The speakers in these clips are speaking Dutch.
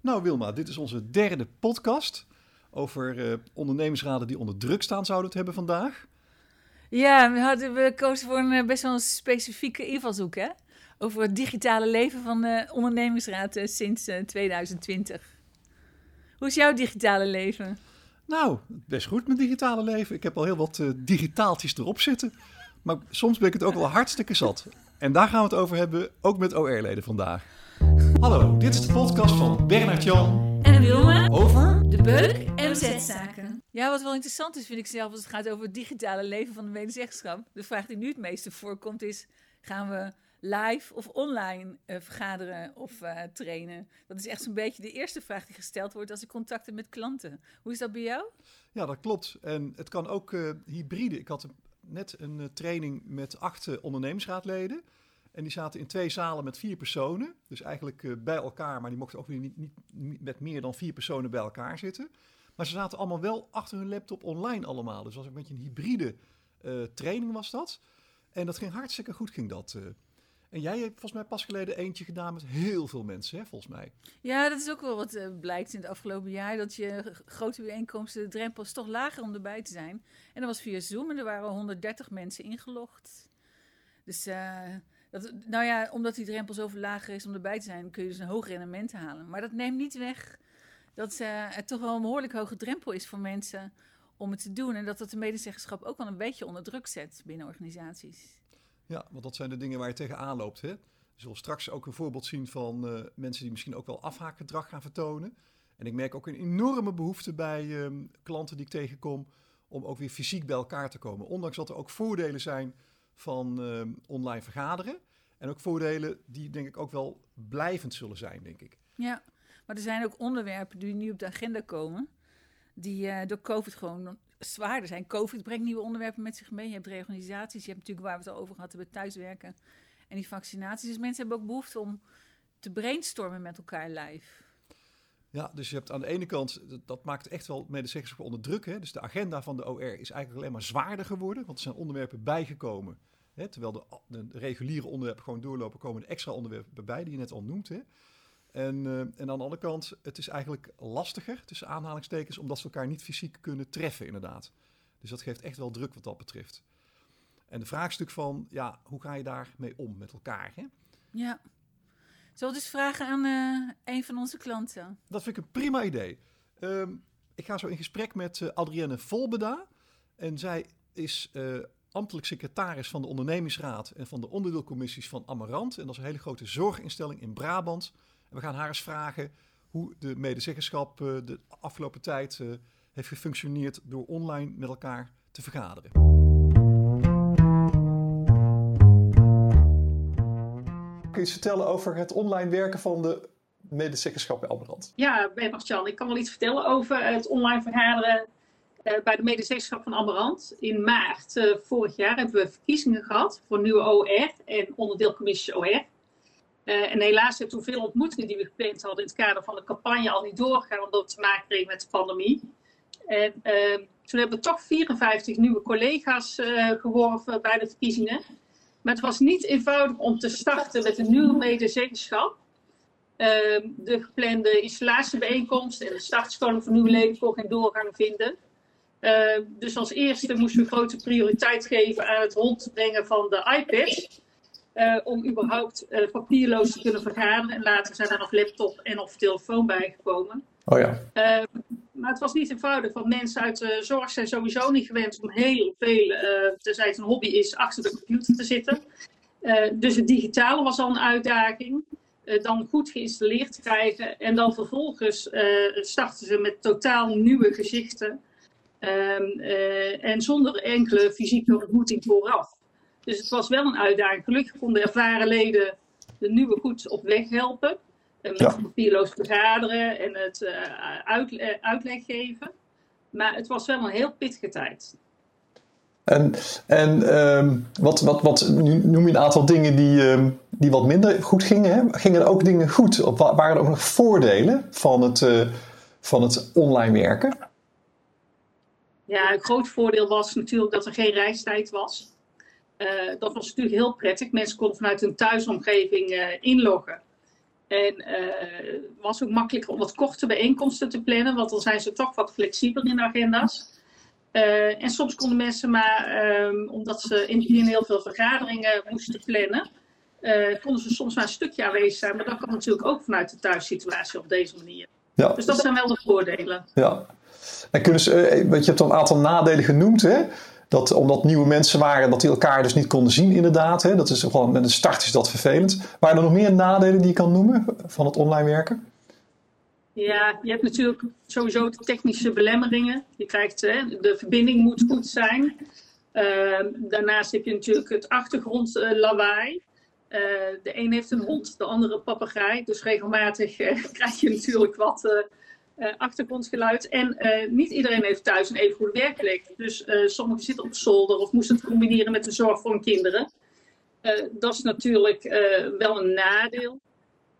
Nou Wilma, dit is onze derde podcast over uh, ondernemersraden die onder druk staan zouden het hebben vandaag. Ja, we, hadden, we kozen voor een best wel een specifieke invalshoek hè? over het digitale leven van de ondernemingsraad sinds 2020. Hoe is jouw digitale leven? Nou, best goed mijn digitale leven. Ik heb al heel wat uh, digitaaltjes erop zitten. Maar soms ben ik het ook wel hartstikke zat. En daar gaan we het over hebben, ook met OR-leden vandaag. Hallo, dit is de podcast van Bernard Jan en Wilma over de beuk- en zaken. Ja, wat wel interessant is, vind ik zelf, als het gaat over het digitale leven van de medezeggenschap. De vraag die nu het meeste voorkomt is, gaan we live of online uh, vergaderen of uh, trainen? Dat is echt zo'n beetje de eerste vraag die gesteld wordt als ik contacten met klanten. Hoe is dat bij jou? Ja, dat klopt. En het kan ook uh, hybride. Ik had net een training met acht ondernemersraadleden. En die zaten in twee zalen met vier personen. Dus eigenlijk bij elkaar, maar die mochten ook weer niet, niet, met meer dan vier personen bij elkaar zitten. Maar ze zaten allemaal wel achter hun laptop online allemaal. Dus was een beetje een hybride training was dat. En dat ging hartstikke goed, ging dat. En jij hebt volgens mij pas geleden eentje gedaan met heel veel mensen, hè, volgens mij. Ja, dat is ook wel wat blijkt in het afgelopen jaar. Dat je grote bijeenkomsten, de drempel is toch lager om erbij te zijn. En dat was via Zoom en er waren 130 mensen ingelogd. Dus, nou ja, omdat die drempel zo lager is om erbij te zijn, kun je dus een hoog rendement halen. Maar dat neemt niet weg dat uh, het toch wel een behoorlijk hoge drempel is voor mensen om het te doen. En dat dat de medezeggenschap ook wel een beetje onder druk zet binnen organisaties. Ja, want dat zijn de dingen waar je tegenaan loopt. Hè? Je zult straks ook een voorbeeld zien van uh, mensen die misschien ook wel afhaakgedrag gaan vertonen. En ik merk ook een enorme behoefte bij um, klanten die ik tegenkom om ook weer fysiek bij elkaar te komen. Ondanks dat er ook voordelen zijn van um, online vergaderen. En ook voordelen die denk ik ook wel blijvend zullen zijn, denk ik. Ja, maar er zijn ook onderwerpen die nu op de agenda komen, die uh, door COVID gewoon zwaarder zijn. COVID brengt nieuwe onderwerpen met zich mee. Je hebt reorganisaties, je hebt natuurlijk waar we het al over gehad hebben, thuiswerken en die vaccinaties. Dus mensen hebben ook behoefte om te brainstormen met elkaar live. Ja, dus je hebt aan de ene kant, dat maakt echt wel medezeggenschap onder druk. Hè? Dus de agenda van de OR is eigenlijk alleen maar zwaarder geworden, want er zijn onderwerpen bijgekomen. Hè? Terwijl de, de, reguliere onderwerpen gewoon doorlopen, komen er extra onderwerpen bij die je net al noemt. Hè? En, uh, en aan de andere kant, het is eigenlijk lastiger, tussen aanhalingstekens, omdat ze elkaar niet fysiek kunnen treffen, inderdaad. Dus dat geeft echt wel druk wat dat betreft. En de vraagstuk van, ja, hoe ga je daarmee om met elkaar? Hè? Ja. Zullen we dus vragen aan uh, een van onze klanten? Dat vind ik een prima idee. Um, ik ga zo in gesprek met uh, Adrienne Volbeda. En zij is ambtelijk secretaris van de ondernemingsraad en van de onderdeelcommissies van Amarant. En dat is een hele grote zorginstelling in Brabant we gaan haar eens vragen hoe de medezeggenschap uh, de afgelopen tijd uh, heeft gefunctioneerd door online met elkaar te vergaderen. Kun je iets vertellen over het online werken van de medezeggenschap bij Amberand? Ja, bij Martjan, ik kan wel iets vertellen over het online vergaderen bij de medezeggenschap van Amberand. In maart vorig jaar hebben we verkiezingen gehad voor nieuwe OR en onderdeelcommissie OR. Uh, en helaas hebben toen veel ontmoetingen die we gepland hadden in het kader van de campagne al niet doorgegaan, omdat we te maken kregen met de pandemie. En toen hebben we toch 54 nieuwe collega's geworven bij de verkiezingen. Maar het was niet eenvoudig om te starten met een nieuwe medezeggenschap. De geplande installatiebijeenkomst en de startscholing voor nieuwe leden kon geen doorgang vinden. Ehm, dus als eerste moesten we grote prioriteit geven aan het rondbrengen van de iPad. Uh, om überhaupt uh, papierloos te kunnen vergaderen. En later zijn er nog laptop en of telefoon bijgekomen. Oh ja. Uh, maar het was niet eenvoudig, want mensen uit de zorg zijn sowieso niet gewend om heel veel, tenzij het een hobby is, achter de computer te zitten. dus het digitale was al een uitdaging. dan goed geïnstalleerd te krijgen. En dan vervolgens starten ze met totaal nieuwe gezichten. Ehm, en zonder enkele fysieke ontmoeting vooraf. Dus het was wel een uitdaging. Gelukkig konden ervaren leden de nieuwe goed op weg helpen. En met ja. papierloos vergaderen en het uh, uit, uh, uitleg geven. Maar het was wel een heel pittige tijd. En, en um, wat, wat, wat, nu noem je een aantal dingen die, um, die wat minder goed gingen. Hè? Gingen er ook dingen goed? Of waren er ook nog voordelen van het, uh, van het online werken? Ja, een groot voordeel was natuurlijk dat er geen reistijd was. Uh, dat was natuurlijk heel prettig. Mensen konden vanuit hun thuisomgeving uh, inloggen. En uh, was ook makkelijker om wat korte bijeenkomsten te plannen, want dan zijn ze toch wat flexibeler in de agenda's. En soms konden mensen maar, um, omdat ze in het begin heel veel vergaderingen moesten plannen, konden ze soms maar een stukje aanwezig zijn. Maar dat kan natuurlijk ook vanuit de thuissituatie op deze manier. Ja. Dus dat zijn wel de voordelen. Ja. En kunnen ze, uh, je hebt al een aantal nadelen genoemd, hè? Dat, omdat nieuwe mensen waren, dat die elkaar dus niet konden zien inderdaad. Hè? Dat is gewoon, met een start is dat vervelend. Waren er nog meer nadelen die je kan noemen van het online werken? Ja, je hebt natuurlijk sowieso de technische belemmeringen. Je krijgt, hè, de verbinding moet goed zijn. Uh, daarnaast heb je natuurlijk het achtergrondlawaai. Uh, de een heeft een hond, de andere een papegaai. Dus regelmatig uh, krijg je natuurlijk wat uh, achtergrondgeluid. En uh, niet iedereen heeft thuis een even goede werkplek. Dus uh, sommigen zitten op zolder of moesten het combineren met de zorg voor hun kinderen. dat is natuurlijk wel een nadeel.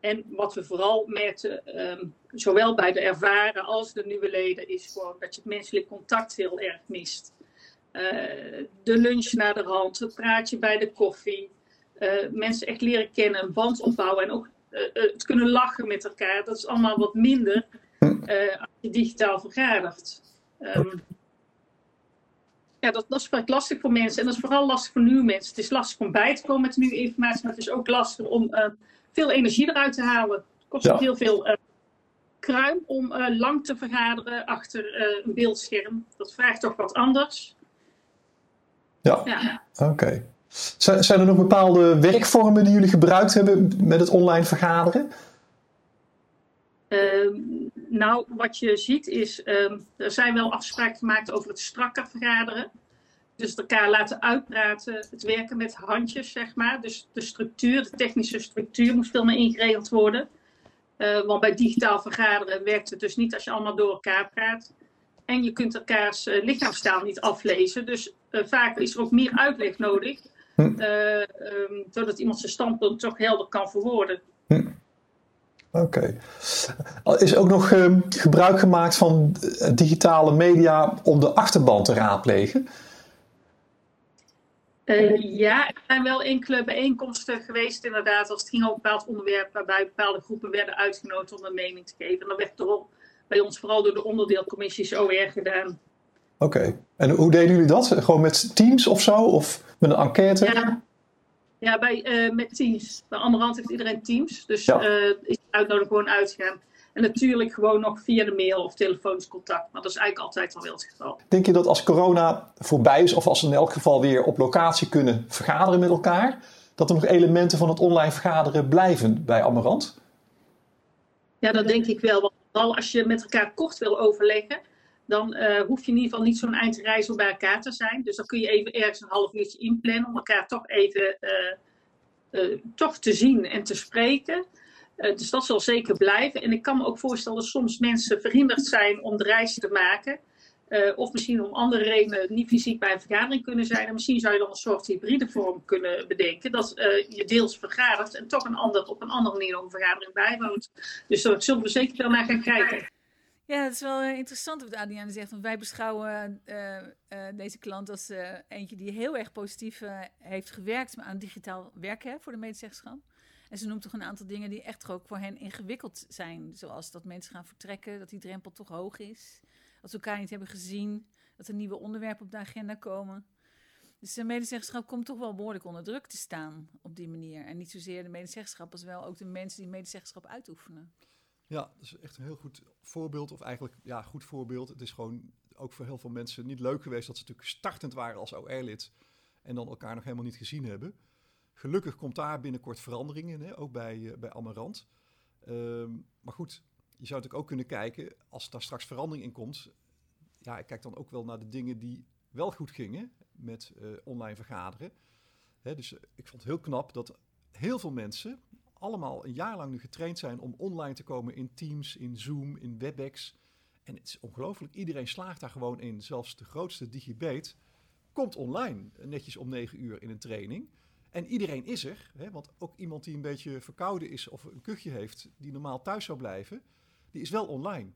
En wat we vooral merkten, um, zowel bij de ervaren als de nieuwe leden, is gewoon dat je het menselijk contact heel erg mist. de lunch naar de hand, het praatje bij de koffie. mensen echt leren kennen, een band opbouwen en ook het kunnen lachen met elkaar. Dat is allemaal wat minder als je digitaal vergadert. Um, ja, dat, dat is vaak lastig voor mensen. En dat is vooral lastig voor nieuwe mensen. Het is lastig om bij te komen met de nieuwe informatie, maar het is ook lastig om uh, veel energie eruit te halen. Het kost ja. ook heel veel uh, kruim om lang te vergaderen achter een beeldscherm. Dat vraagt toch wat anders. Ja, ja. oké. Okay. Zijn er nog bepaalde werkvormen die jullie gebruikt hebben met het online vergaderen? Uh, nou, wat je ziet is, um, er zijn wel afspraken gemaakt over het strakker vergaderen. Dus elkaar laten uitpraten, het werken met handjes, zeg maar. Dus de structuur, de technische structuur moest veel meer ingeregeld worden. Uh, want bij digitaal vergaderen werkt het dus niet als je allemaal door elkaar praat. En je kunt elkaars uh, lichaamstaal niet aflezen. Dus uh, vaak is er ook meer uitleg nodig. Hm. Um, zodat iemand zijn standpunt toch helder kan verwoorden. Oké. Okay. Is ook nog uh, gebruik gemaakt van digitale media om de achterban te raadplegen? Uh, ja, er zijn wel enkele bijeenkomsten geweest, inderdaad, als het ging over een bepaald onderwerp, waarbij bepaalde groepen werden uitgenodigd om een mening te geven. En dat werd er bij ons vooral door de onderdeelcommissies OR gedaan. Oké. Okay. En hoe deden jullie dat? Gewoon met teams of zo? Of met een enquête? Ja, ja, bij, uh, met Teams. Bij Amarant heeft iedereen Teams. Dus ja. uh, is uitnodiging gewoon uitgaan. En natuurlijk gewoon nog via de mail of telefonisch contact. Maar dat is eigenlijk altijd wel het geval. Denk je dat als corona voorbij is, of als we in elk geval weer op locatie kunnen vergaderen met elkaar, dat er nog elementen van het online vergaderen blijven bij Amarant? Ja, dat denk ik wel. Want vooral als je met elkaar kort wil overleggen, dan uh, hoef je in ieder geval niet zo'n eindreis om bij elkaar te zijn. Dus dan kun je even ergens een half uurtje inplannen om elkaar toch even uh, uh, toch te zien en te spreken. dus dat zal zeker blijven. En ik kan me ook voorstellen dat soms mensen verhinderd zijn om de reis te maken. of misschien om andere redenen niet fysiek bij een vergadering kunnen zijn. En misschien zou je dan een soort hybride vorm kunnen bedenken. Dat je deels vergadert en toch een ander, op een andere manier een vergadering bijwoont. Dus daar zullen we zeker wel naar gaan kijken. Ja, het is wel uh, interessant wat Adriaan zegt. Want wij beschouwen uh, uh, deze klant als eentje die heel erg positief heeft gewerkt aan digitaal werken voor de medezeggenschap. En ze noemt toch een aantal dingen die echt ook voor hen ingewikkeld zijn. Zoals dat mensen gaan vertrekken, dat die drempel toch hoog is. Dat ze elkaar niet hebben gezien, dat er nieuwe onderwerpen op de agenda komen. Dus de medezeggenschap komt toch wel behoorlijk onder druk te staan op die manier. En niet zozeer de medezeggenschap als wel ook de mensen die medezeggenschap uitoefenen. Ja, dat is echt een heel goed voorbeeld. Of eigenlijk, ja, goed voorbeeld. Het is gewoon ook voor heel veel mensen niet leuk geweest dat ze natuurlijk startend waren als OR-lid. En dan elkaar nog helemaal niet gezien hebben. Gelukkig komt daar binnenkort verandering in, hè, ook bij, uh, bij Amarant. Um, maar goed, je zou natuurlijk ook kunnen kijken, als daar straks verandering in komt. Ja, ik kijk dan ook wel naar de dingen die wel goed gingen met uh, online vergaderen. Hè, dus ik vond het heel knap dat heel veel mensen allemaal een jaar lang nu getraind zijn om online te komen in Teams, in Zoom, in WebEx. En het is ongelooflijk. Iedereen slaagt daar gewoon in. Zelfs de grootste digibate komt online, netjes om negen uur in een training. En iedereen is er, hè, want ook iemand die een beetje verkouden is of een kuchje heeft, die normaal thuis zou blijven, die is wel online.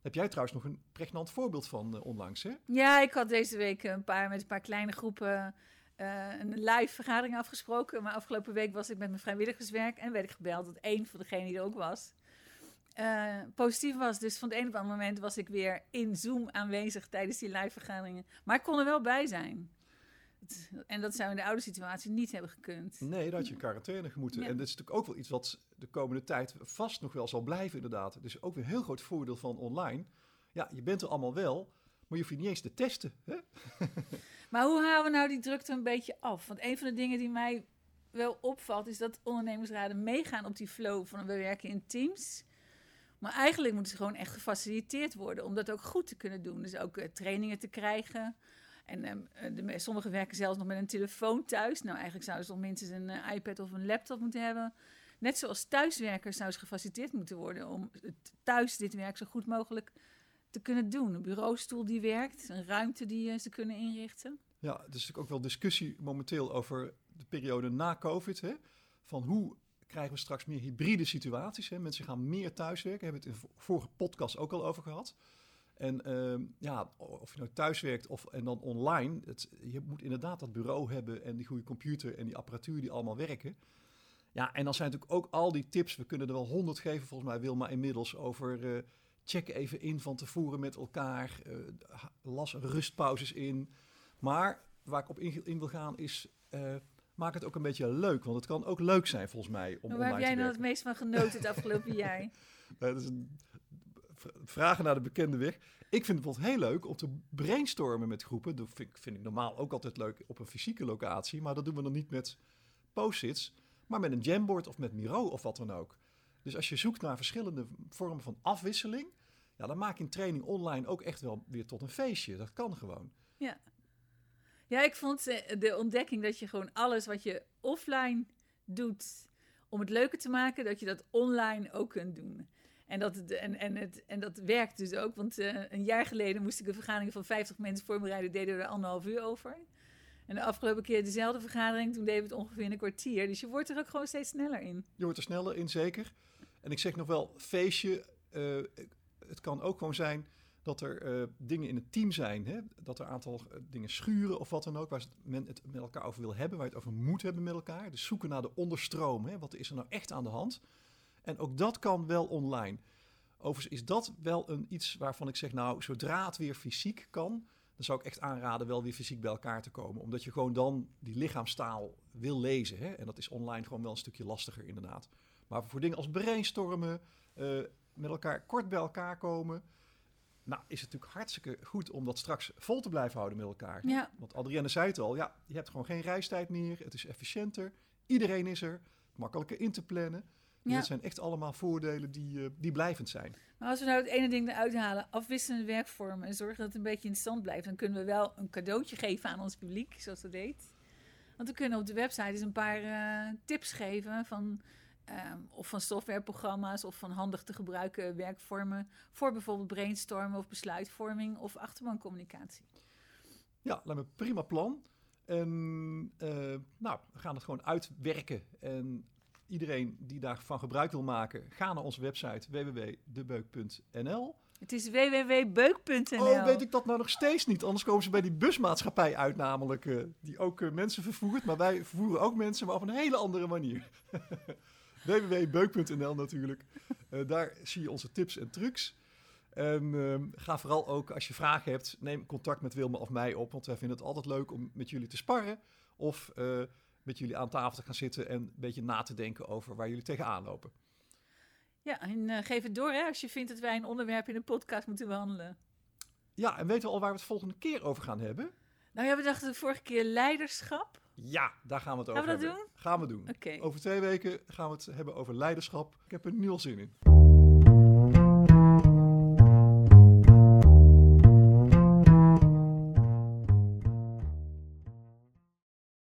Heb jij trouwens nog een pregnant voorbeeld van uh, onlangs, hè? Ja, ik had deze week een paar met een paar kleine groepen eh, een live vergadering afgesproken. Maar afgelopen week was ik met mijn vrijwilligerswerk en werd ik gebeld dat één van degenen die er ook was. eh, positief was. Dus van het een op het andere moment was ik weer in Zoom aanwezig tijdens die live vergaderingen. Maar ik kon er wel bij zijn. En dat zou in de oude situatie niet hebben gekund. Nee, dat had je in quarantaine gemoeten. Ja. En dat is natuurlijk ook wel iets wat de komende tijd vast nog wel zal blijven, inderdaad. Dus ook weer een heel groot voordeel van online. Ja, je bent er allemaal wel, maar je hoeft je niet eens te testen. Hè? Maar hoe halen we nou die drukte een beetje af? Want een van de dingen die mij wel opvalt, is dat ondernemersraden meegaan op die flow van we werken in teams. Maar eigenlijk moeten ze gewoon echt gefaciliteerd worden om dat ook goed te kunnen doen. Dus ook eh, trainingen te krijgen. En eh, de, sommigen werken zelfs nog met een telefoon thuis. Nou, eigenlijk zouden ze toch minstens een eh, iPad of een laptop moeten hebben. Net zoals thuiswerkers zouden ze gefaciliteerd moeten worden om thuis dit werk zo goed mogelijk te kunnen doen. Een bureaustoel die werkt, een ruimte die eh, ze kunnen inrichten. Ja, er is natuurlijk ook wel discussie momenteel over de periode na COVID. Hè? Van hoe krijgen we straks meer hybride situaties? Hè? Mensen gaan meer thuiswerken. Hebben we het in de vorige podcast ook al over gehad. En ehm, ja, of je nou thuiswerkt of en dan online. Het, je moet inderdaad dat bureau hebben en die goede computer en die apparatuur die allemaal werken. Ja, en dan zijn natuurlijk ook al die tips. We kunnen er wel honderd geven, volgens mij Wilma inmiddels, over eh, check even in van tevoren met elkaar. eh, las rustpauzes in. Maar waar ik op in, wil gaan is, eh, maak het ook een beetje leuk. Want het kan ook leuk zijn volgens mij om Maar waar heb jij nou het meest van genoten het afgelopen jaar? Eh, dat is een vragen naar de bekende weg. Ik vind het bijvoorbeeld heel leuk om te brainstormen met groepen. Dat vind, ik- vind ik normaal ook altijd leuk op een fysieke locatie. Maar dat doen we dan niet met post-its, maar met een jamboard of met Miro of wat dan ook. Dus als je zoekt naar verschillende vormen van afwisseling, ja, dan maak je een training online ook echt wel weer tot een feestje. Dat kan gewoon. Ja. Ja, ik vond eh, de ontdekking dat je gewoon alles wat je offline doet om het leuker te maken, dat je dat online ook kunt doen. En dat, en, en, het, en dat werkt dus ook, want eh, een jaar geleden moest ik een vergadering van 50 mensen voorbereiden, deden we er anderhalf uur over. En de afgelopen keer dezelfde vergadering, toen we het ongeveer in een kwartier. Dus je wordt er ook gewoon steeds sneller in. Je wordt er sneller in, zeker. En ik zeg nog wel, feestje. eh, het kan ook gewoon zijn dat er eh, dingen in het team zijn. Hè? Dat er een aantal eh, dingen schuren of wat dan ook. Waar men het met elkaar over wil hebben. Waar het over moet hebben met elkaar. Dus zoeken naar de onderstroom. Hè? Wat is er nou echt aan de hand? En ook dat kan wel online. Overigens is dat wel een iets waarvan ik zeg, nou, zodra het weer fysiek kan, dan zou ik echt aanraden wel weer fysiek bij elkaar te komen. Omdat je gewoon dan die lichaamstaal wil lezen. Hè? En dat is online gewoon wel een stukje lastiger inderdaad. Maar voor dingen als brainstormen, eh, met elkaar kort bij elkaar komen. Nou, is het natuurlijk hartstikke goed om dat straks vol te blijven houden met elkaar. Ja. Want Adrienne zei het al, ja, je hebt gewoon geen reistijd meer. Het is efficiënter. Iedereen is er. Makkelijker in te plannen. Dus Ja. dat zijn echt allemaal voordelen die, eh, die blijvend zijn. Maar als we nou het ene ding eruit halen, afwisselende werkvormen en zorgen dat het een beetje in stand blijft, dan kunnen we wel een cadeautje geven aan ons publiek, zoals dat heet. Want we kunnen op de website eens een paar eh, tips geven van, ehm, of van softwareprogramma's of van handig te gebruiken werkvormen voor bijvoorbeeld brainstormen of besluitvorming of achterbancommunicatie. Ja, lijkt me prima plan. En eh, nou, we gaan het gewoon uitwerken. En iedereen die daarvan gebruik wil maken, ga naar onze website www.debeuk.nl. Het is www.beuk.nl. Oh, weet ik dat nou nog steeds niet? Anders komen ze bij die busmaatschappij uit, namelijk, eh, die ook eh, mensen vervoert. Maar wij vervoeren ook mensen, maar op een hele andere manier. www.beuk.nl natuurlijk. Eh, daar zie je onze tips en trucs. En ehm, ga vooral ook, als je vragen hebt, neem contact met Wilma of mij op. Want wij vinden het altijd leuk om met jullie te sparren. Of met jullie aan tafel te gaan zitten en een beetje na te denken over waar jullie tegenaan lopen. Ja, en eh, geef het door hè, als je vindt dat wij een onderwerp in een podcast moeten behandelen. Ja, en weten we al waar we het volgende keer over gaan hebben? Nou ja, we dachten de vorige keer leiderschap. Ja, daar gaan we het Gaan over we dat hebben. Gaan we doen. Oké. Over twee weken gaan we het hebben over leiderschap. Ik heb er nu al zin in.